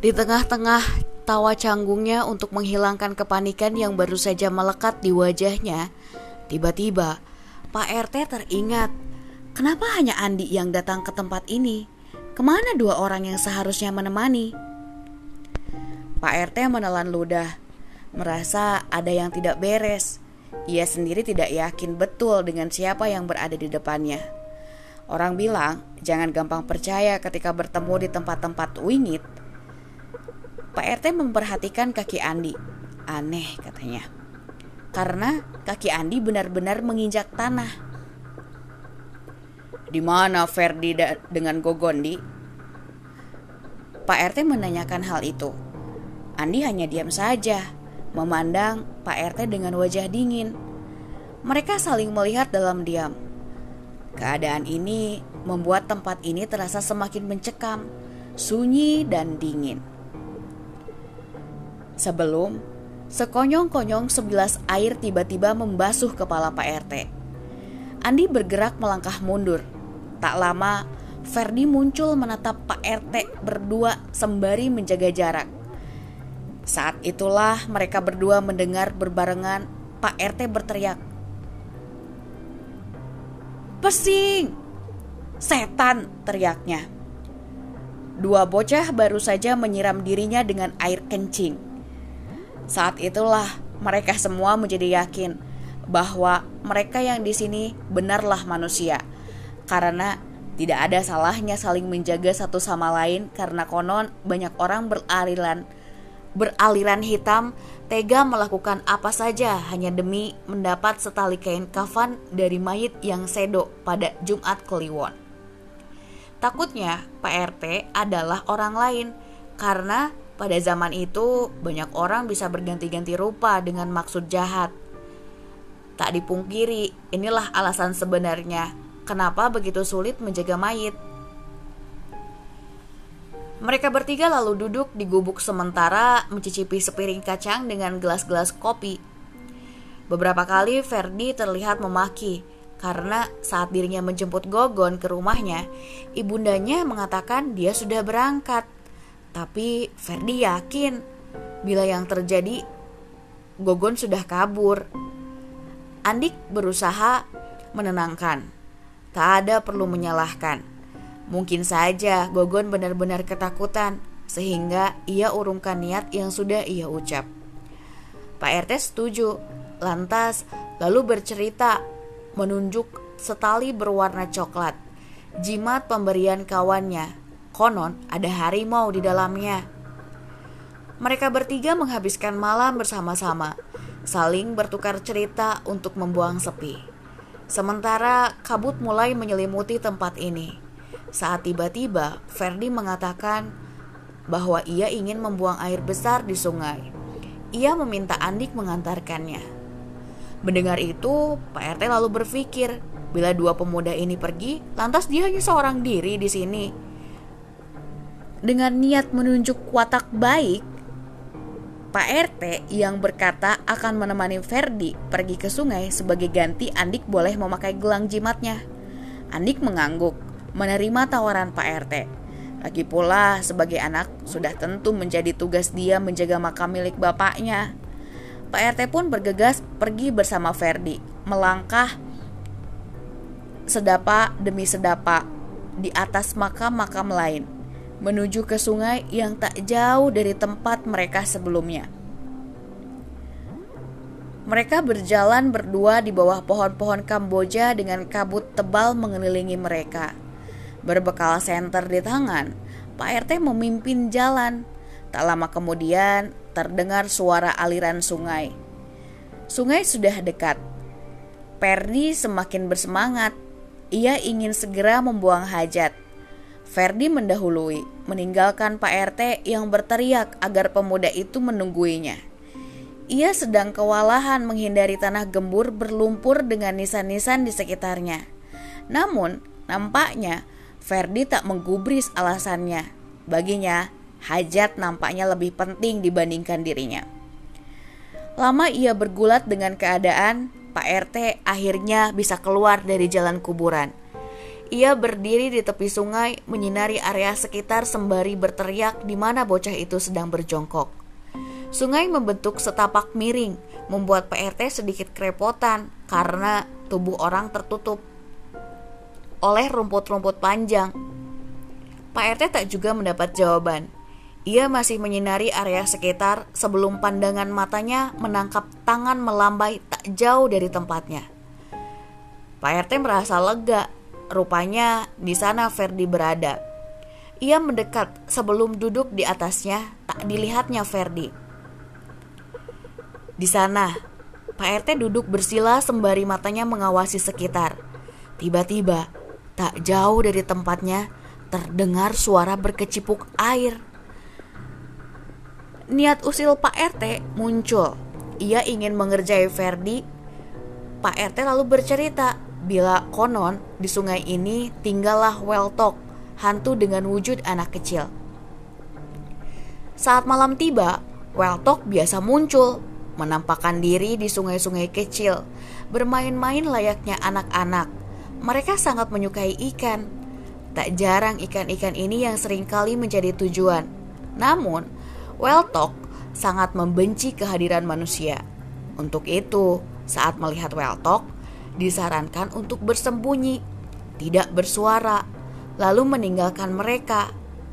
Di tengah-tengah tawa canggungnya untuk menghilangkan kepanikan yang baru saja melekat di wajahnya, tiba-tiba Pak RT teringat, kenapa hanya Andi yang datang ke tempat ini? Ke mana dua orang yang seharusnya menemani? Pak RT menelan ludah, merasa ada yang tidak beres. Ia sendiri tidak yakin betul dengan siapa yang berada di depannya. Orang bilang, jangan gampang percaya ketika bertemu di tempat-tempat wingit Pak RT memperhatikan kaki Andi. Aneh katanya. Karena kaki Andi benar-benar menginjak tanah. Di mana Ferdi dengan Gogondi? Pak RT menanyakan hal itu. Andi hanya diam saja, memandang Pak RT dengan wajah dingin. Mereka saling melihat dalam diam. Keadaan ini membuat tempat ini terasa semakin mencekam, sunyi dan dingin. Sebelum sekonyong-konyong sebilas air tiba-tiba membasuh kepala Pak RT. Andi bergerak melangkah mundur. Tak lama, Ferdi muncul menatap Pak RT berdua sembari menjaga jarak. Saat itulah mereka berdua mendengar berbarengan Pak RT berteriak. Pesing! Setan! teriaknya. Dua bocah baru saja menyiram dirinya dengan air kencing. Saat itulah mereka semua menjadi yakin bahwa mereka yang di sini benarlah manusia. Karena tidak ada salahnya saling menjaga satu sama lain karena konon banyak orang beraliran beraliran hitam tega melakukan apa saja hanya demi mendapat setali kain kafan dari mayit yang sedo pada Jumat Kliwon. Takutnya Pak RT adalah orang lain karena pada zaman itu, banyak orang bisa berganti-ganti rupa dengan maksud jahat. Tak dipungkiri, inilah alasan sebenarnya kenapa begitu sulit menjaga mayit. Mereka bertiga lalu duduk di gubuk sementara mencicipi sepiring kacang dengan gelas-gelas kopi. Beberapa kali Ferdi terlihat memaki karena saat dirinya menjemput Gogon ke rumahnya, ibundanya mengatakan dia sudah berangkat. Tapi Ferdi yakin bila yang terjadi Gogon sudah kabur. Andik berusaha menenangkan. Tak ada perlu menyalahkan. Mungkin saja Gogon benar-benar ketakutan sehingga ia urungkan niat yang sudah ia ucap. Pak RT setuju. Lantas lalu bercerita menunjuk setali berwarna coklat. Jimat pemberian kawannya Konon ada harimau di dalamnya. Mereka bertiga menghabiskan malam bersama-sama, saling bertukar cerita untuk membuang sepi. Sementara kabut mulai menyelimuti tempat ini. Saat tiba-tiba Ferdi mengatakan bahwa ia ingin membuang air besar di sungai. Ia meminta Andik mengantarkannya. Mendengar itu, Pak RT lalu berpikir, bila dua pemuda ini pergi, lantas dia hanya seorang diri di sini dengan niat menunjuk watak baik, Pak RT yang berkata akan menemani Ferdi pergi ke sungai sebagai ganti Andik boleh memakai gelang jimatnya. Andik mengangguk, menerima tawaran Pak RT. Lagi pula sebagai anak sudah tentu menjadi tugas dia menjaga makam milik bapaknya. Pak RT pun bergegas pergi bersama Ferdi, melangkah sedapa demi sedapa di atas makam-makam lain menuju ke sungai yang tak jauh dari tempat mereka sebelumnya. Mereka berjalan berdua di bawah pohon-pohon Kamboja dengan kabut tebal mengelilingi mereka. Berbekal senter di tangan, Pak RT memimpin jalan. Tak lama kemudian terdengar suara aliran sungai. Sungai sudah dekat. Perdi semakin bersemangat. Ia ingin segera membuang hajat. Ferdi mendahului, meninggalkan Pak RT yang berteriak agar pemuda itu menungguinya. Ia sedang kewalahan menghindari tanah gembur berlumpur dengan nisan-nisan di sekitarnya. Namun, nampaknya Ferdi tak menggubris alasannya. Baginya, hajat nampaknya lebih penting dibandingkan dirinya. Lama ia bergulat dengan keadaan, Pak RT akhirnya bisa keluar dari jalan kuburan. Ia berdiri di tepi sungai, menyinari area sekitar sembari berteriak di mana bocah itu sedang berjongkok. Sungai membentuk setapak miring, membuat PRT sedikit kerepotan karena tubuh orang tertutup oleh rumput-rumput panjang. Pak RT tak juga mendapat jawaban. Ia masih menyinari area sekitar sebelum pandangan matanya menangkap tangan melambai tak jauh dari tempatnya. Pak RT merasa lega Rupanya di sana Ferdi berada. Ia mendekat sebelum duduk di atasnya, tak dilihatnya Ferdi. Di sana, Pak RT duduk bersila sembari matanya mengawasi sekitar. Tiba-tiba, tak jauh dari tempatnya, terdengar suara berkecipuk air. Niat usil Pak RT muncul. Ia ingin mengerjai Ferdi. Pak RT lalu bercerita Bila konon di sungai ini tinggallah Weltok, hantu dengan wujud anak kecil. Saat malam tiba, Weltok biasa muncul, menampakkan diri di sungai-sungai kecil, bermain-main layaknya anak-anak. Mereka sangat menyukai ikan. Tak jarang ikan-ikan ini yang sering kali menjadi tujuan. Namun, Weltok sangat membenci kehadiran manusia. Untuk itu, saat melihat Weltok, disarankan untuk bersembunyi, tidak bersuara, lalu meninggalkan mereka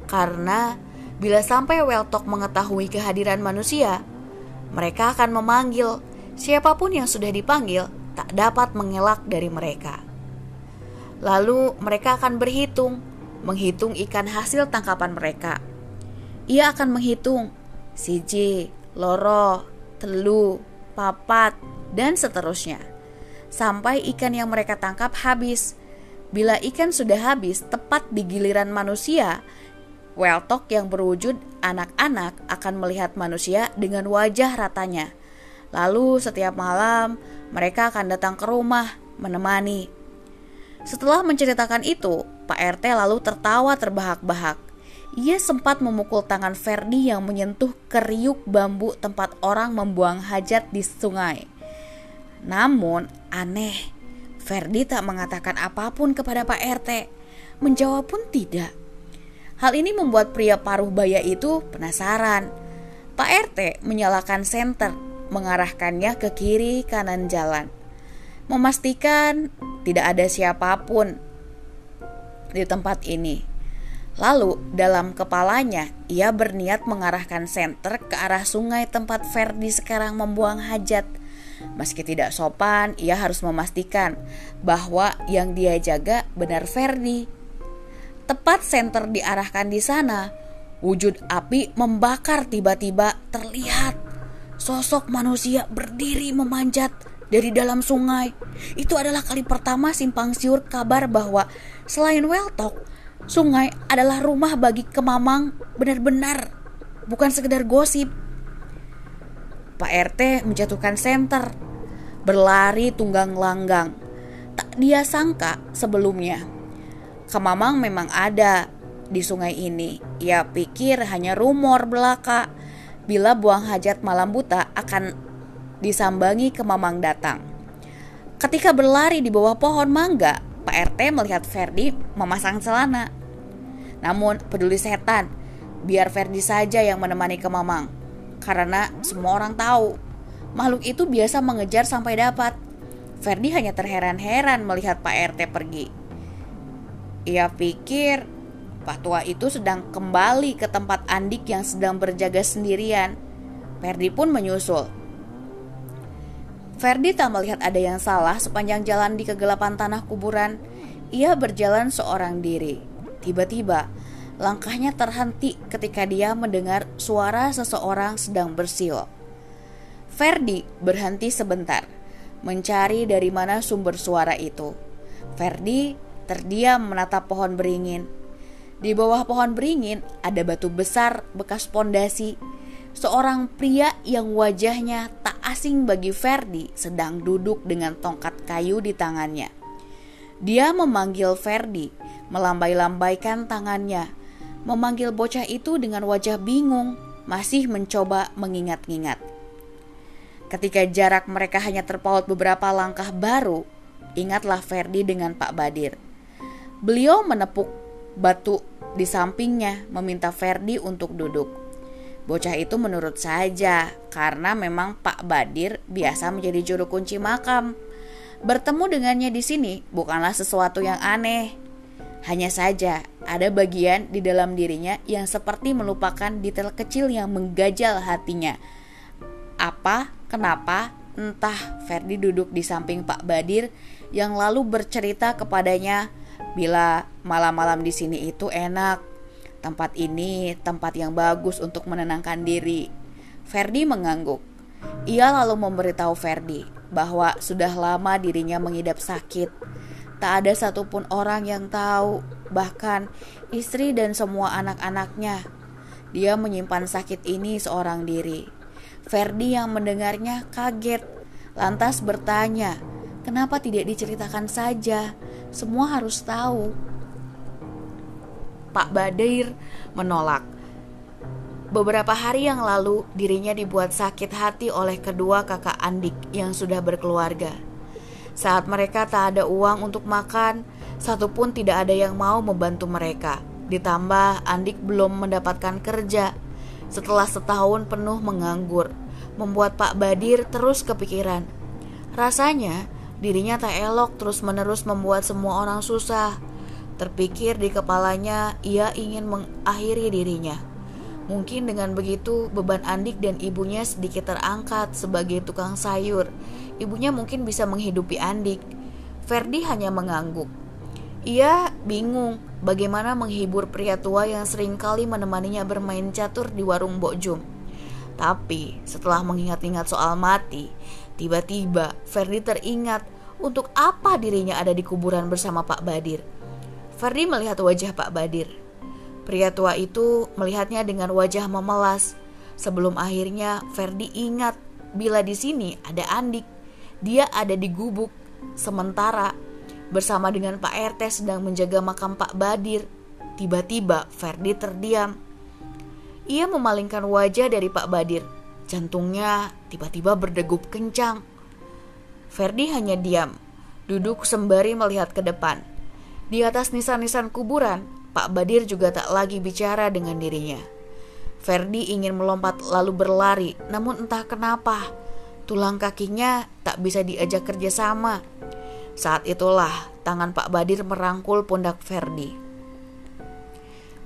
karena bila sampai Weltok mengetahui kehadiran manusia, mereka akan memanggil siapa pun yang sudah dipanggil tak dapat mengelak dari mereka. Lalu mereka akan berhitung, menghitung ikan hasil tangkapan mereka. Ia akan menghitung siji, loro, telu, papat, dan seterusnya sampai ikan yang mereka tangkap habis. Bila ikan sudah habis tepat di giliran manusia, Weltok yang berwujud anak-anak akan melihat manusia dengan wajah ratanya. Lalu setiap malam mereka akan datang ke rumah menemani. Setelah menceritakan itu, Pak RT lalu tertawa terbahak-bahak. Ia sempat memukul tangan Ferdi yang menyentuh keriuk bambu tempat orang membuang hajat di sungai. Namun aneh, Ferdi tak mengatakan apa pun kepada Pak RT. Menjawab pun tidak. Hal ini membuat pria paruh baya itu penasaran. Pak RT menyalakan senter, mengarahkannya ke kiri kanan jalan. Memastikan tidak ada siapa pun di tempat ini. Lalu, dalam kepalanya, ia berniat mengarahkan senter ke arah sungai tempat Ferdi sekarang membuang hajat. Meski tidak sopan, ia harus memastikan bahwa yang dia jaga benar Ferdi. Tepat senter diarahkan di sana, wujud api membakar tiba-tiba terlihat. Sosok manusia berdiri memanjat dari dalam sungai. Itu adalah kali pertama simpang siur kabar bahwa selain Weltok, sungai adalah rumah bagi Kemamang benar-benar bukan sekedar gosip. Pak RT menjatuhkan senter, berlari tunggang langgang. Tak dia sangka sebelumnya. Kemamang memang ada di sungai ini. Ia pikir hanya rumor belaka bila buang hajat malam buta akan disambangi Kemamang datang. Ketika berlari di bawah pohon mangga, Pak RT melihat Ferdi memasang celana. Namun peduli setan, biar Ferdi saja yang menemani Kemamang karena semua orang tahu makhluk itu biasa mengejar sampai dapat. Ferdi hanya terheran-heran melihat Pak RT pergi. Ia pikir Pak tua itu sedang kembali ke tempat Andik yang sedang berjaga sendirian. Ferdi pun menyusul. Ferdi tak melihat ada yang salah sepanjang jalan di kegelapan tanah kuburan. Ia berjalan seorang diri. Tiba-tiba, Langkahnya terhenti ketika dia mendengar suara seseorang sedang bersiul. Ferdi berhenti sebentar, mencari dari mana sumber suara itu. Ferdi terdiam menatap pohon beringin. Di bawah pohon beringin ada batu besar bekas pondasi. Seorang pria yang wajahnya tak asing bagi Ferdi sedang duduk dengan tongkat kayu di tangannya. Dia memanggil Ferdi, melambai-lambaikan tangannya, memanggil bocah itu dengan wajah bingung, masih mencoba mengingat-ingat. Ketika jarak mereka hanya terpaut beberapa langkah baru, ingatlah Ferdi dengan Pak Badir. Beliau menepuk batu di sampingnya, meminta Ferdi untuk duduk. Bocah itu menurut saja, karena memang Pak Badir biasa menjadi juru kunci makam. Bertemu dengannya di sini bukanlah sesuatu yang aneh. Hanya saja ada bagian di dalam dirinya yang seperti melupakan detail kecil yang menggajal hatinya. Apa, kenapa, entah Ferdi duduk di samping Pak Badir yang lalu bercerita kepadanya bila malam-malam di sini itu enak Tempat ini tempat yang bagus untuk menenangkan diri. Ferdi mengangguk. Ia lalu memberitahu Ferdi bahwa sudah lama dirinya mengidap sakit. Tak ada satupun orang yang tahu, bahkan istri dan semua anak-anaknya. Dia menyimpan sakit ini seorang diri. Ferdi yang mendengarnya kaget, lantas bertanya, "Kenapa tidak diceritakan saja? Semua harus tahu." Pak Badair menolak. Beberapa hari yang lalu, dirinya dibuat sakit hati oleh kedua kakak Andik yang sudah berkeluarga. Saat mereka tak ada uang untuk makan, satupun tidak ada yang mau membantu mereka. Ditambah Andik belum mendapatkan kerja. Setelah setahun penuh menganggur, membuat Pak Badir terus kepikiran. Rasanya dirinya tak elok terus-menerus membuat semua orang susah. Terpikir di kepalanya ia ingin mengakhiri dirinya. Mungkin dengan begitu beban Andik dan ibunya sedikit terangkat sebagai tukang sayur. Ibunya mungkin bisa menghidupi Andik. Ferdi hanya mengangguk. Ia bingung bagaimana menghibur pria tua yang sering kali menemaninya bermain catur di warung Bokjum. Tapi setelah mengingat-ingat soal mati, tiba-tiba Ferdi teringat untuk apa dirinya ada di kuburan bersama Pak Badir. Ferdi melihat wajah Pak Badir. Pria tua itu melihatnya dengan wajah memelas. Sebelum akhirnya Ferdi ingat bila di sini ada Andik. Dia ada di gubuk. Sementara bersama dengan Pak RT sedang menjaga makam Pak Badir. Tiba-tiba Ferdi terdiam. Ia memalingkan wajah dari Pak Badir. Jantungnya tiba-tiba berdegup kencang. Ferdi hanya diam, duduk sembari melihat ke depan. Di atas nisan-nisan kuburan, Pak Badir juga tak lagi bicara dengan dirinya. Ferdi ingin melompat lalu berlari, namun entah kenapa tulang kakinya tak bisa diajak kerjasama. Saat itulah tangan Pak Badir merangkul pundak Ferdi.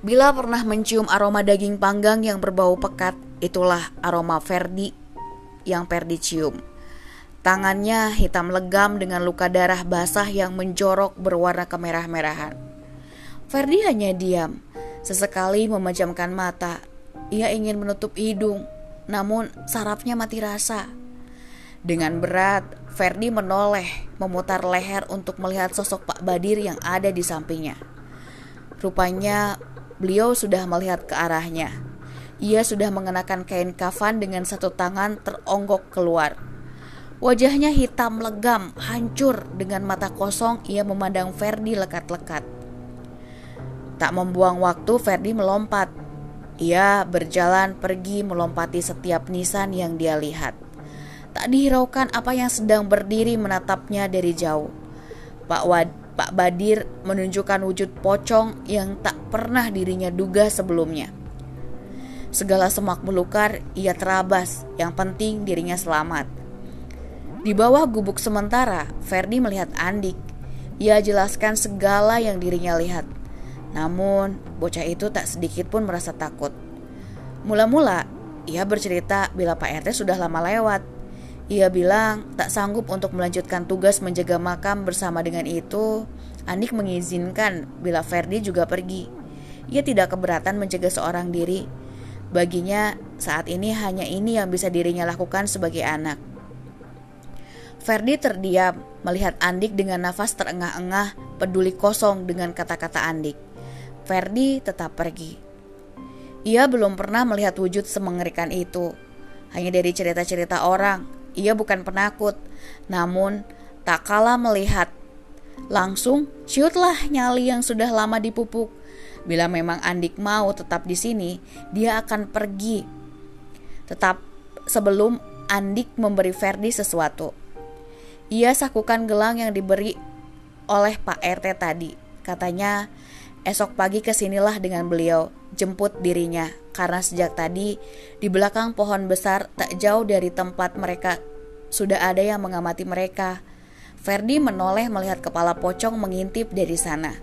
Bila pernah mencium aroma daging panggang yang berbau pekat, itulah aroma Ferdi yang Ferdi cium. Tangannya hitam legam dengan luka darah basah yang menjorok berwarna kemerah-merahan. Ferdi hanya diam, sesekali memejamkan mata. Ia ingin menutup hidung, namun sarafnya mati rasa. Dengan berat, Ferdi menoleh, memutar leher untuk melihat sosok Pak Badir yang ada di sampingnya. Rupanya, beliau sudah melihat ke arahnya. Ia sudah mengenakan kain kafan dengan satu tangan teronggok keluar. Wajahnya hitam legam, hancur dengan mata kosong ia memandang Ferdi lekat-lekat. Tak membuang waktu Ferdi melompat. Ia berjalan pergi melompati setiap nisan yang dia lihat. Tak dihiraukan apa yang sedang berdiri menatapnya dari jauh. Pak Wad, Pak Badir menunjukkan wujud pocong yang tak pernah dirinya duga sebelumnya. Segala semak belukar ia terabas, yang penting dirinya selamat. Di bawah gubuk sementara, Ferdi melihat Andik. Ia jelaskan segala yang dirinya lihat. Namun, bocah itu tak sedikit pun merasa takut. Mula-mula, ia bercerita bila Pak RT sudah lama lewat. Ia bilang tak sanggup untuk melanjutkan tugas menjaga makam bersama dengan itu. Andik mengizinkan bila Ferdi juga pergi. Ia tidak keberatan menjaga seorang diri. Baginya, saat ini hanya ini yang bisa dirinya lakukan sebagai anak. Ferdi terdiam melihat Andik dengan nafas terengah-engah, peduli kosong dengan kata-kata Andik. Ferdi tetap pergi. Ia belum pernah melihat wujud semengerikan itu. Hanya dari cerita-cerita orang, ia bukan penakut, namun tak kalah melihat. Langsung ciutlah nyali yang sudah lama dipupuk. Bila memang Andik mau tetap di sini, dia akan pergi. Tetap sebelum Andik memberi Ferdi sesuatu. Ia sakukan gelang yang diberi oleh Pak RT tadi. Katanya, esok pagi ke sinilah dengan beliau, jemput dirinya. Karena sejak tadi, di belakang pohon besar tak jauh dari tempat mereka, sudah ada yang mengamati mereka. Ferdi menoleh melihat kepala pocong mengintip dari sana.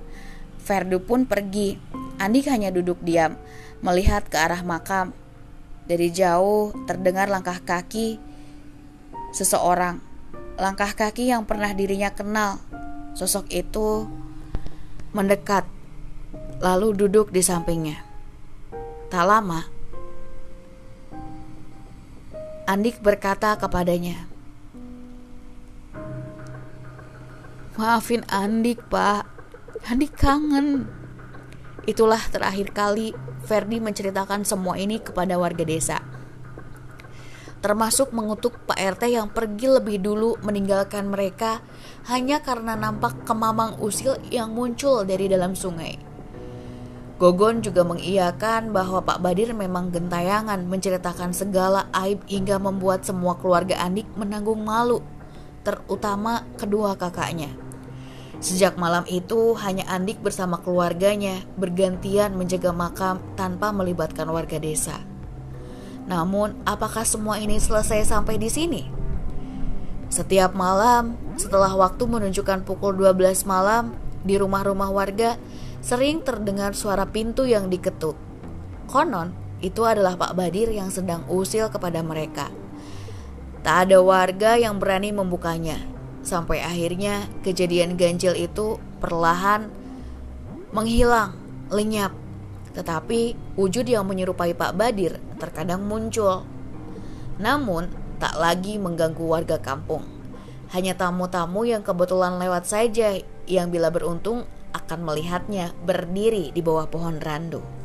Ferdi pun pergi. Andik hanya duduk diam, melihat ke arah makam. Dari jauh terdengar langkah kaki seseorang. Langkah kaki yang pernah dirinya kenal. Sosok itu mendekat, lalu duduk di sampingnya. Tak lama, Andik berkata kepadanya, Maafin Andik, Pak. Andik kangen. Itulah terakhir kali Ferdi menceritakan semua ini kepada warga desa. Termasuk mengutuk Pak RT yang pergi lebih dulu meninggalkan mereka hanya karena nampak kemamang usil yang muncul dari dalam sungai. Gogon juga mengiyakan bahwa Pak Badir memang gentayangan menceritakan segala aib hingga membuat semua keluarga Andik menanggung malu, terutama kedua kakaknya. Sejak malam itu, hanya Andik bersama keluarganya bergantian menjaga makam tanpa melibatkan warga desa. Namun, apakah semua ini selesai sampai di sini? Setiap malam, setelah waktu menunjukkan pukul 12 malam, di rumah-rumah warga sering terdengar suara pintu yang diketuk. Konon, itu adalah Pak Badir yang sedang usil kepada mereka. Tak ada warga yang berani membukanya, sampai akhirnya kejadian ganjil itu perlahan menghilang, lenyap. Tetapi wujud yang menyerupai Pak Badir terkadang muncul. Namun, tak lagi mengganggu warga kampung. Hanya tamu-tamu yang kebetulan lewat saja yang bila beruntung akan melihatnya berdiri di bawah pohon randu.